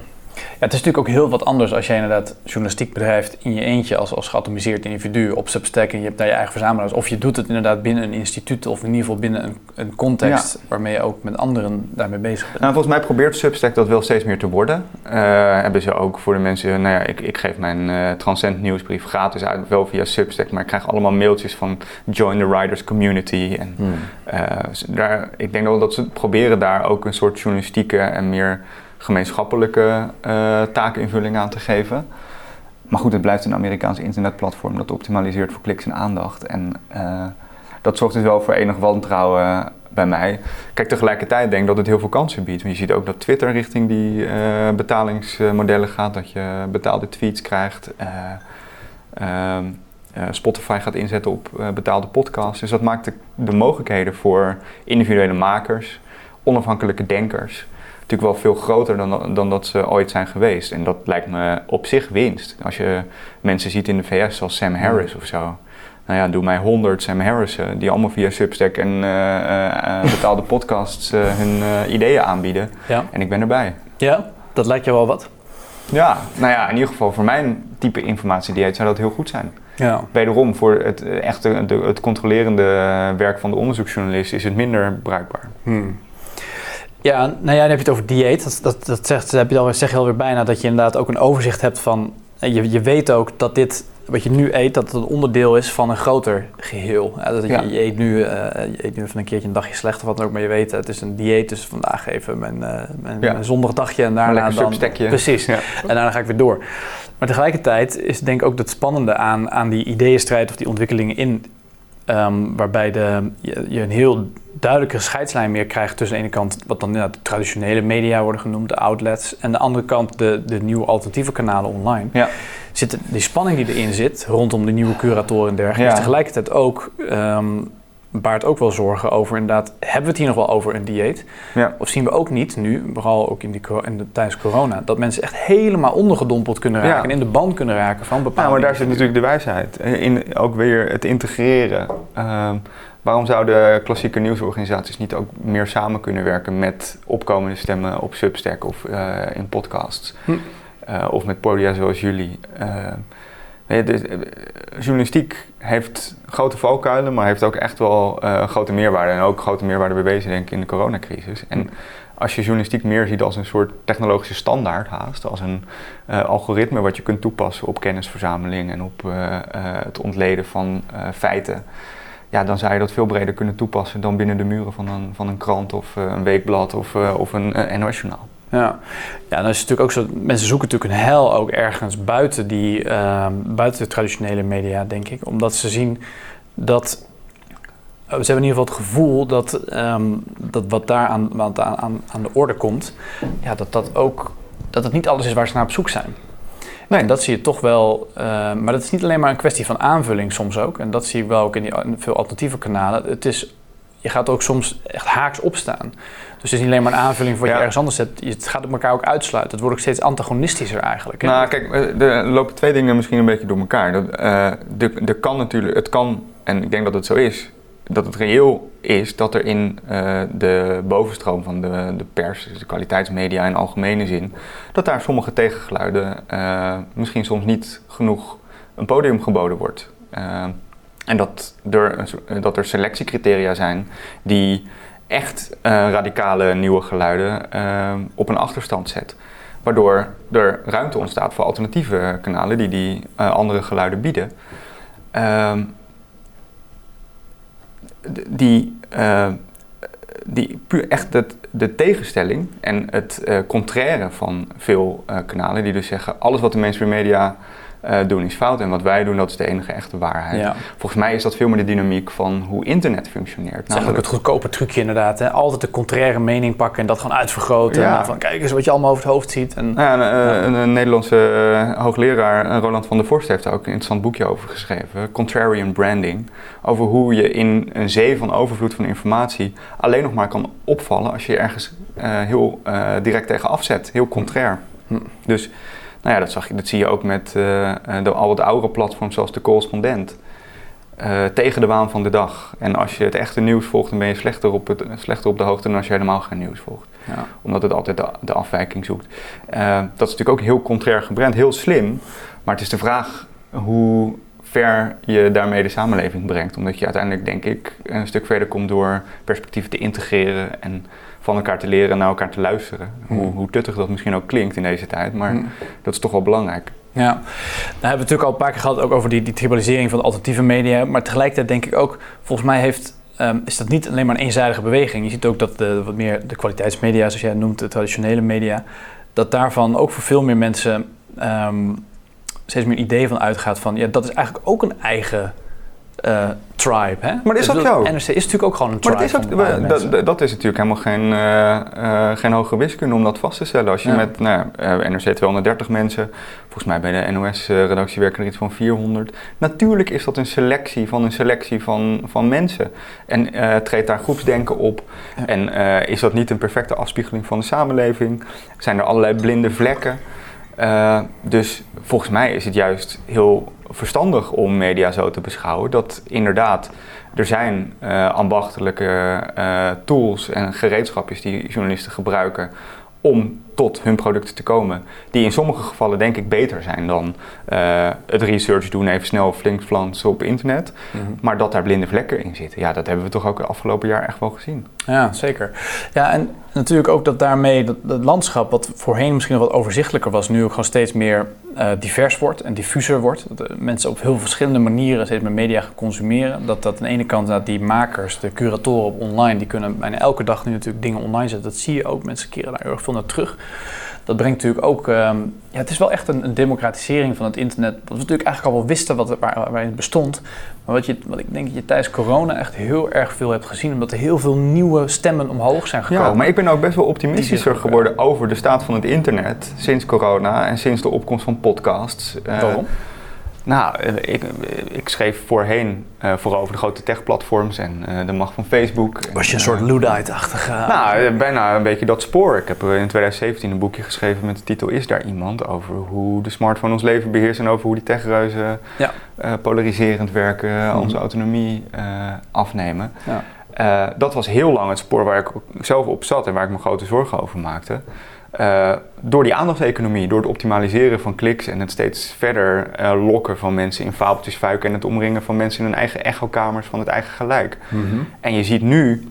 Speaker 1: Het is natuurlijk ook heel wat anders als jij inderdaad journalistiek bedrijft in je eentje als, als geatomiseerd individu op Substack en je hebt daar je eigen verzamelaars. Of je doet het inderdaad binnen een instituut of in ieder geval binnen een, een context waarmee je ook met anderen daarmee bezig bent.
Speaker 2: Nou, volgens mij probeert Substack dat wel steeds meer te worden. Uh, hebben ze ook voor de mensen, nou ja, ik, ik geef mijn uh, Transcend nieuwsbrief gratis uit, wel via Substack, maar ik krijg allemaal mailtjes van join the writers community. En, hmm. uh, daar, ik denk wel dat ze proberen daar ook een soort journalistieke en meer gemeenschappelijke uh, taakinvulling aan te geven. Maar goed, het blijft een Amerikaans internetplatform dat optimaliseert voor kliks en aandacht. En uh, dat zorgt dus wel voor enig wantrouwen bij mij. Kijk, tegelijkertijd denk ik dat het heel veel kansen biedt. Want je ziet ook dat Twitter richting die uh, betalingsmodellen gaat. Dat je betaalde tweets krijgt. Spotify gaat inzetten op betaalde podcasts. Dus dat maakt de mogelijkheden voor individuele makers, onafhankelijke denkers natuurlijk wel veel groter dan, dan dat ze ooit zijn geweest. En dat lijkt me op zich winst. Als je mensen ziet in de VS zoals Sam Harris of zo. Nou ja, doe mij honderd Sam Harrissen die allemaal via Substack en uh, betaalde podcasts hun ideeën aanbieden. Ja. En ik ben erbij.
Speaker 1: Ja, dat lijkt je wel wat.
Speaker 2: Ja, nou ja, in ieder geval voor mijn type informatiedieet zou dat heel goed zijn. Ja. Wederom, voor het echte het controlerende werk van de onderzoeksjournalist is het minder bruikbaar. Hmm.
Speaker 1: Ja, nou ja, dan heb je het over dieet. Dat, dat, dat zegt, heb je al, zeg je alweer bijna dat je inderdaad ook een overzicht hebt van... Je, je weet ook dat dit, wat je nu eet, dat het een onderdeel is van een groter geheel. Ja, dat je, je, eet nu, uh, je eet nu even een keertje een dagje slecht of wat dan ook, maar je weet, het is een dieet, dus vandaag even mijn, uh, mijn, ja. mijn en daarna dan... Precies, en daarna ga ik weer door. Maar tegelijkertijd is denk ik ook het spannende aan, aan die ideeënstrijd of die ontwikkelingen in Um, waarbij de, je, een heel duidelijke scheidslijn meer krijgt tussen de ene kant wat dan ja, de traditionele media worden genoemd, de outlets, en de andere kant de, de nieuwe alternatieve kanalen online. Ja. Zit die spanning die erin zit rondom de nieuwe curatoren en dergelijke, is tegelijkertijd ook um, baart ook wel zorgen over inderdaad, hebben we het hier nog wel over een dieet? Ja. Of zien we ook niet nu, vooral ook in, die, in de, tijdens corona, dat mensen echt helemaal ondergedompeld kunnen raken en in de band kunnen raken van bepaalde.
Speaker 2: Ja, maar daar zit natuurlijk de wijsheid. In, ook weer het integreren. Ehm, waarom zouden klassieke nieuwsorganisaties niet ook meer samen kunnen werken met opkomende stemmen op Substack of uh, in podcasts? Hm. Uh, of met podia zoals jullie? Uh, dus, journalistiek heeft grote valkuilen, maar heeft ook echt wel uh, grote meerwaarde. En ook grote meerwaarde bewezen, denk ik, in de coronacrisis. En als je journalistiek meer ziet als een soort technologische standaard haast, als een uh, algoritme wat je kunt toepassen op kennisverzameling en op uh, het ontleden van feiten, ja, dan zou je dat veel breder kunnen toepassen dan binnen de muren van een, van een krant of een weekblad of, of een NOS-journaal.
Speaker 1: Ja. ja, dan is natuurlijk ook zo, mensen zoeken natuurlijk een hel ook ergens buiten, die, uh, buiten de traditionele media, denk ik. Omdat ze zien dat, ze hebben in ieder geval het gevoel dat, um, dat wat daar aan, aan, aan, aan de orde komt, ja, dat dat ook, dat het niet alles is waar ze naar op zoek zijn. Nee. En dat zie je toch wel, uh, maar dat is niet alleen maar een kwestie van aanvulling soms ook. En dat zie je wel ook in, die, in veel alternatieve kanalen. Het is je gaat ook soms echt haaks opstaan. Dus het is niet alleen maar een aanvulling voor wat je ergens anders zet. Het gaat elkaar ook uitsluiten. Het wordt ook steeds antagonistischer eigenlijk.
Speaker 2: Hè? Nou, kijk, eh, er lopen twee dingen misschien een beetje door elkaar. Dat, uh, de, kan natuurlijk, het kan, en ik denk dat het zo is, dat het reëel is dat er in uh, de bovenstroom van de, de pers, dus de kwaliteitsmedia in algemene zin, dat daar sommige tegengeluiden uh, misschien soms niet genoeg een podium geboden wordt. En dat er, dat er selectiecriteria zijn die echt uh, radicale nieuwe geluiden uh, op een achterstand zet. Waardoor er ruimte ontstaat voor alternatieve kanalen die die andere geluiden bieden. Ehm, die, die puur echt het, de tegenstelling en het contraire van veel kanalen die dus zeggen alles wat de mainstream media uh, doen is fout en wat wij doen, dat is de enige echte waarheid. Volgens mij is dat veel meer de dynamiek van hoe internet functioneert.
Speaker 1: Dat is ook het goedkope trucje inderdaad. Hè? Altijd de contraire mening pakken en dat gewoon uitvergroten. Ja. En van kijk eens wat je allemaal over het hoofd ziet. En,
Speaker 2: ja, een, een, Nederlandse uh, hoogleraar, Roland van der Vorst, heeft daar ook een interessant boekje over geschreven. Contrarian Branding. Over hoe je in een zee van overvloed van informatie alleen nog maar kan opvallen als je ergens uh, heel direct tegen afzet. Heel contrair. Hm. Dus nou ja, dat, zag je, dat zie je ook met uh, de al wat oudere platforms zoals de correspondent. eh, tegen de waan van de dag. En als je het echte nieuws volgt, dan ben je slechter op, het, slechter op de hoogte dan als je helemaal geen nieuws volgt. Ja. Omdat het altijd de, de afwijking zoekt. Uh, dat is natuurlijk ook heel contrair gebrand, heel slim. Maar het is de vraag hoe ver je daarmee de samenleving brengt. Omdat je uiteindelijk, denk ik, een stuk verder komt door perspectieven te integreren en van elkaar te leren en naar elkaar te luisteren. Hoe, hmm. hoe tuttig dat misschien ook klinkt in deze tijd, maar hmm. dat is toch wel belangrijk.
Speaker 1: Ja, nou hebben we natuurlijk al een paar keer gehad ook over die, die tribalisering van de alternatieve media. Maar tegelijkertijd denk ik ook, volgens mij heeft, um, is dat niet alleen maar een eenzijdige beweging. Je ziet ook dat de, wat meer de kwaliteitsmedia, zoals jij noemt, de traditionele media, dat daarvan ook voor veel meer mensen um, steeds meer idee van uitgaat van ja, dat is eigenlijk ook een eigen uh, tribe. Hè?
Speaker 2: Maar is dat zo?
Speaker 1: NRC is natuurlijk ook gewoon een tribe. Maar is
Speaker 2: ook, dat, dat, is natuurlijk helemaal geen, uh, uh, geen hoge wiskunde om dat vast te stellen. Als je met nou, NRC 230 mensen, volgens mij bij de NOS-redactie werken er iets van 400. Natuurlijk is dat een selectie van een selectie van, van mensen. En treedt daar groepsdenken op. En is dat niet een perfecte afspiegeling van de samenleving? Zijn er allerlei blinde vlekken? dus volgens mij is het juist heel verstandig om media zo te beschouwen. Dat inderdaad, er zijn uh, ambachtelijke uh, tools en gereedschapjes die journalisten gebruiken om tot hun producten te komen. Die in sommige gevallen denk ik beter zijn dan uh, het research doen, even snel flink flansen op internet. Mhm. Maar dat daar blinde vlekken in zitten, ja, dat hebben we toch ook het afgelopen jaar echt wel gezien.
Speaker 1: Ja, zeker. Ja, en natuurlijk ook dat daarmee dat, het landschap, wat voorheen misschien nog wat overzichtelijker was, nu ook gewoon steeds meer uh, divers wordt en diffuser wordt. Dat mensen op heel verschillende manieren steeds meer media gaan consumeren. Dat dat aan de ene kant dat die makers, de curatoren op online, die kunnen bijna elke dag nu natuurlijk dingen online zetten. Dat zie je ook. Mensen keren daar heel erg veel naar terug dat brengt natuurlijk ook. Ehm, ja, het is wel echt een, een, democratisering van het internet. Wat we natuurlijk eigenlijk al wel wisten wat, waar, waar het bestond. Maar wat, je, wat ik denk dat je tijdens corona echt heel erg veel hebt gezien. Omdat er heel veel nieuwe stemmen omhoog zijn gekomen.
Speaker 2: Ja, maar ik ben ook best wel optimistischer geworden over de staat van het internet. Sinds corona en sinds de opkomst van podcasts.
Speaker 1: Uh, Waarom?
Speaker 2: Nou, eh, ik, ik schreef voorheen uh, vooral over de grote techplatforms en uh, de macht van Facebook.
Speaker 1: Was je een soort Luddite-achtige...
Speaker 2: Nou, bijna een beetje dat spoor. Ik heb in 2017 een boekje geschreven met de titel Is daar iemand? Over hoe de smartphone ons leven beheerst en over hoe die techreuzen ja. polariserend werken, mhm. onze autonomie afnemen. Ja. dat was heel lang het spoor waar ik zelf op zat en waar ik me grote zorgen over maakte. Uh, door die aandachtseconomie, door het optimaliseren van kliks en het steeds verder uh, lokken van mensen in fabeltjes fuiken en het omringen van mensen in hun eigen echokamers van het eigen gelijk. Mhm. En je ziet nu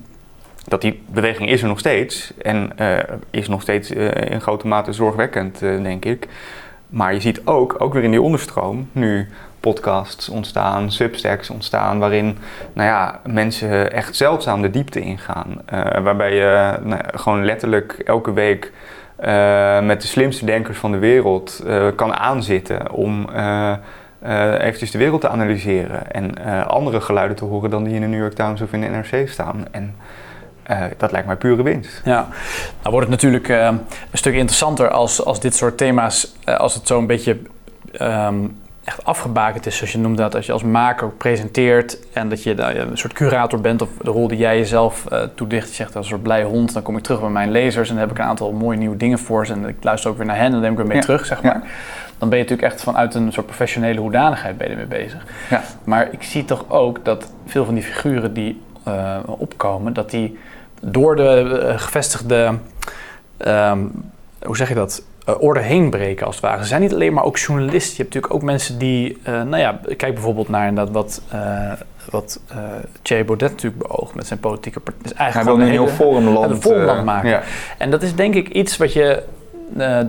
Speaker 2: dat die beweging is er nog steeds en uh, is nog steeds in grote mate zorgwekkend, denk ik. Maar je ziet ook, ook weer in die onderstroom, nu podcasts ontstaan, substacks ontstaan, waarin nou ja, mensen echt zeldzaam de diepte ingaan. waarbij je nou, gewoon letterlijk elke week met de slimste denkers van de wereld uh, kan aanzitten om uh, eventjes de wereld te analyseren en andere geluiden te horen dan die in de New York Times of in de NRC staan. En dat lijkt mij pure winst.
Speaker 1: Ja, nou wordt het natuurlijk een stuk interessanter als, als dit soort thema's, als het zo een beetje um, echt afgebakend is, zoals je noemt dat, als je als maker presenteert en dat je nou, een soort curator bent of de rol die jij jezelf uh, toedicht, je zegt als een soort blij hond, dan kom ik terug bij mijn lezers en dan heb ik een aantal mooie nieuwe dingen voor ze en ik luister ook weer naar hen en dan neem ik weer mee terug, zeg maar. Dan ben je natuurlijk echt vanuit een soort professionele hoedanigheid ben je ermee bezig. Ja. Maar ik zie toch ook dat veel van die figuren die uh, opkomen, dat die door de uh, gevestigde, um, hoe zeg je dat, uh, orde heen breken als het ware. Ze zijn niet alleen maar ook journalisten. Je hebt natuurlijk ook mensen die, uh, nou ja, kijk bijvoorbeeld naar dat wat, uh, wat Thierry Baudet natuurlijk beoogt met zijn politieke partij.
Speaker 2: Hij wil een heel forumland,
Speaker 1: een forumland maken. Ja. En dat is denk ik iets wat je,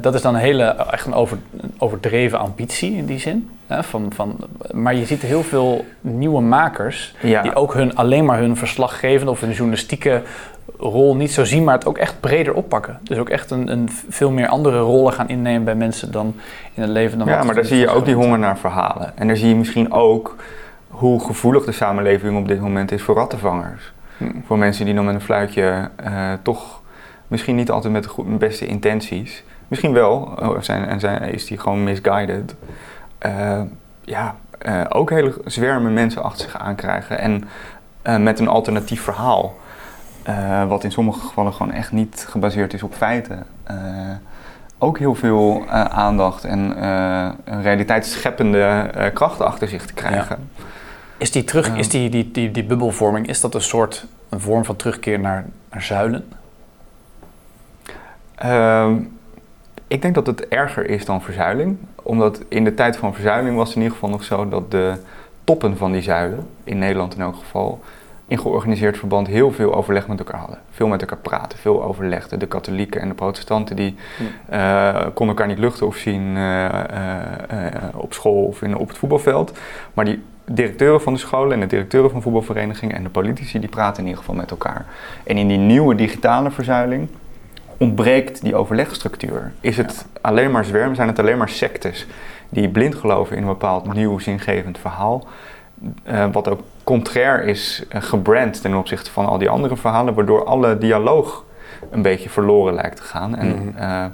Speaker 1: dat is dan een hele, echt een, over, overdreven ambitie in die zin. van, van, maar je ziet heel veel nieuwe makers die ook hun, alleen maar hun verslaggevende of hun journalistieke rol niet zo zien, maar het ook echt breder oppakken. Dus ook echt een, een veel meer andere rollen gaan innemen bij mensen dan in het leven. Dan
Speaker 2: ja, maar daar zie je ook die honger naar verhalen. En daar zie je misschien ook hoe gevoelig de samenleving op dit moment is voor rattenvangers. Hm. Voor mensen die dan met een fluitje uh, toch misschien niet altijd met de goed, beste intenties, misschien wel, oh, zijn, en zijn, is die gewoon misguided. Uh, ja, uh, ook hele zwermen mensen achter zich aankrijgen en met een alternatief verhaal. Uh, wat in sommige gevallen gewoon echt niet gebaseerd is op feiten. Uh, ook heel veel uh, aandacht en een realiteitsscheppende kracht achter zich te krijgen.
Speaker 1: Is die, terug, is die, die, die, die bubbelvorming, is dat een soort een vorm van terugkeer naar, naar zuilen?
Speaker 2: Ehm, ik denk dat het erger is dan verzuiling. Omdat in de tijd van verzuiling was het in ieder geval nog zo dat de toppen van die zuilen, in Nederland in elk geval, in georganiseerd verband heel veel overleg met elkaar hadden. Veel met elkaar praten, veel overlegden. De katholieken en de protestanten die eh, konden elkaar niet luchten of zien eh, eh, op school of in, op het voetbalveld. Maar die directeuren van de scholen en de directeuren van voetbalverenigingen en de politici die praten in ieder geval met elkaar. En in die nieuwe digitale verzuiling ontbreekt die overlegstructuur. Is het alleen maar zwermen, zijn het alleen maar sectes die blind geloven in een bepaald nieuw zingevend verhaal. Eh, wat ook contrair is eh, gebrand ten opzichte van al die andere verhalen, waardoor alle dialoog een beetje verloren lijkt te gaan. En
Speaker 1: Mhm.
Speaker 2: eh,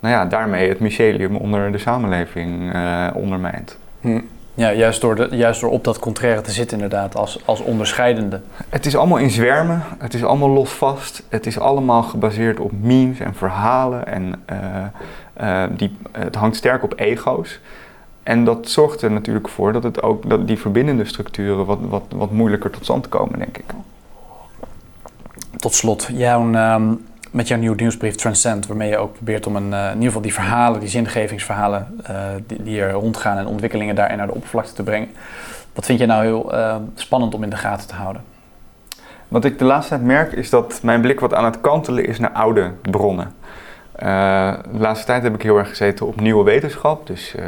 Speaker 2: nou ja, daarmee het mycelium onder de samenleving ondermijnt.
Speaker 1: Hm. Ja, juist door, de, juist door op dat contraire te zitten inderdaad, als, als onderscheidende.
Speaker 2: Het is allemaal in zwermen, het is allemaal losvast, het is allemaal gebaseerd op memes en verhalen en die, het hangt sterk op ego's. En dat zorgt er natuurlijk voor dat, het ook, dat die verbindende structuren wat, wat, wat moeilijker tot stand komen, denk ik.
Speaker 1: Tot slot, jouw, ehm, met jouw nieuwe nieuwsbrief Transcend, waarmee je ook probeert om een, eh, in ieder geval die verhalen, die zingevingsverhalen eh, die, die er rondgaan en ontwikkelingen daarin naar de oppervlakte te brengen. Wat vind je nou heel eh, spannend om in de gaten te houden?
Speaker 2: Wat ik de laatste tijd merk is dat mijn blik wat aan het kantelen is naar oude bronnen. Eh, de laatste tijd heb ik heel erg gezeten op nieuwe wetenschap. Dus eh,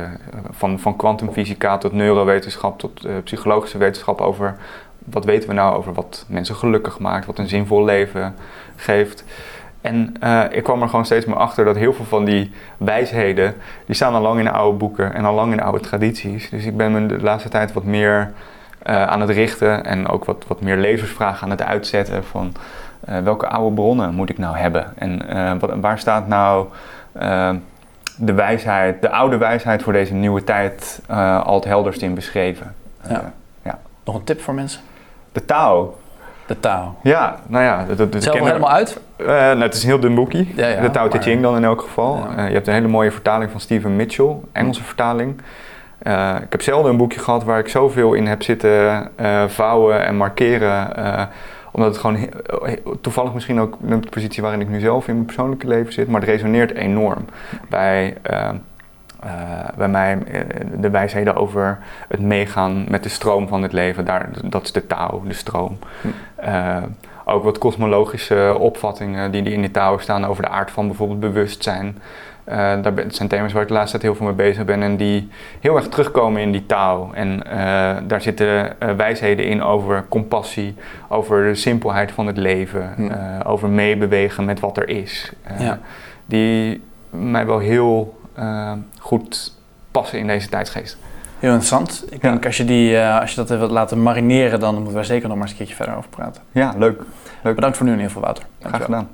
Speaker 2: van, van kwantumfysica tot neurowetenschap tot eh, psychologische wetenschap over wat weten we nou over wat mensen gelukkig maakt, wat een zinvol leven geeft. En ik kwam er gewoon steeds meer achter dat heel veel van die wijsheden, die staan al lang in oude boeken en al lang in oude tradities. Dus ik ben me de laatste tijd wat meer aan het richten en ook wat, wat meer lezersvragen aan het uitzetten van eh, welke oude bronnen moet ik nou hebben en eh, wat, waar staat nou eh, de wijsheid, de oude wijsheid voor deze nieuwe tijd eh, al het helderst in beschreven.
Speaker 1: Ja.
Speaker 2: Eh,
Speaker 1: Nog een tip voor mensen?
Speaker 2: de Tao.
Speaker 1: De taal.
Speaker 2: Ja, nou ja, dat, dat,
Speaker 1: Zelf helemaal uit?
Speaker 2: eh, nou, het is een heel dun boekje.
Speaker 1: Ja, ja,
Speaker 2: de Tao Te Ching dan in elk geval.
Speaker 1: Ja.
Speaker 2: Eh, je hebt een hele mooie vertaling van Stephen Mitchell, Engelse vertaling. Eh, ik heb zelden een boekje gehad waar ik zoveel in heb zitten eh, vouwen en markeren. eh, omdat het gewoon toevallig misschien ook de positie waarin ik nu zelf in mijn persoonlijke leven zit. Maar het resoneert enorm bij, bij mij de wijsheden over het meegaan met de stroom van het leven. Daar, dat is de Tao, de stroom.
Speaker 1: Hm.
Speaker 2: Ook wat kosmologische opvattingen die in die Tao staan over de aard van bijvoorbeeld bewustzijn. Eh, daar ben- het zijn thema's waar ik de laatste tijd heel veel mee bezig ben en die heel erg terugkomen in die Tao. En eh, daar zitten eh, wijsheden in over compassie, over de simpelheid van het leven,
Speaker 1: Hm.
Speaker 2: eh, over meebewegen met wat er is. Eh,
Speaker 1: Ja.
Speaker 2: Die mij wel heel eh, goed passen in deze tijdsgeest.
Speaker 1: Heel interessant. Ik
Speaker 2: Ja.
Speaker 1: denk als je, die, eh, als je dat even wilt laten marineren, dan moeten we er zeker nog maar eens een keertje verder over praten.
Speaker 2: Ja, leuk.
Speaker 1: Bedankt voor nu in ieder geval, Wouter.
Speaker 2: Graag gedaan.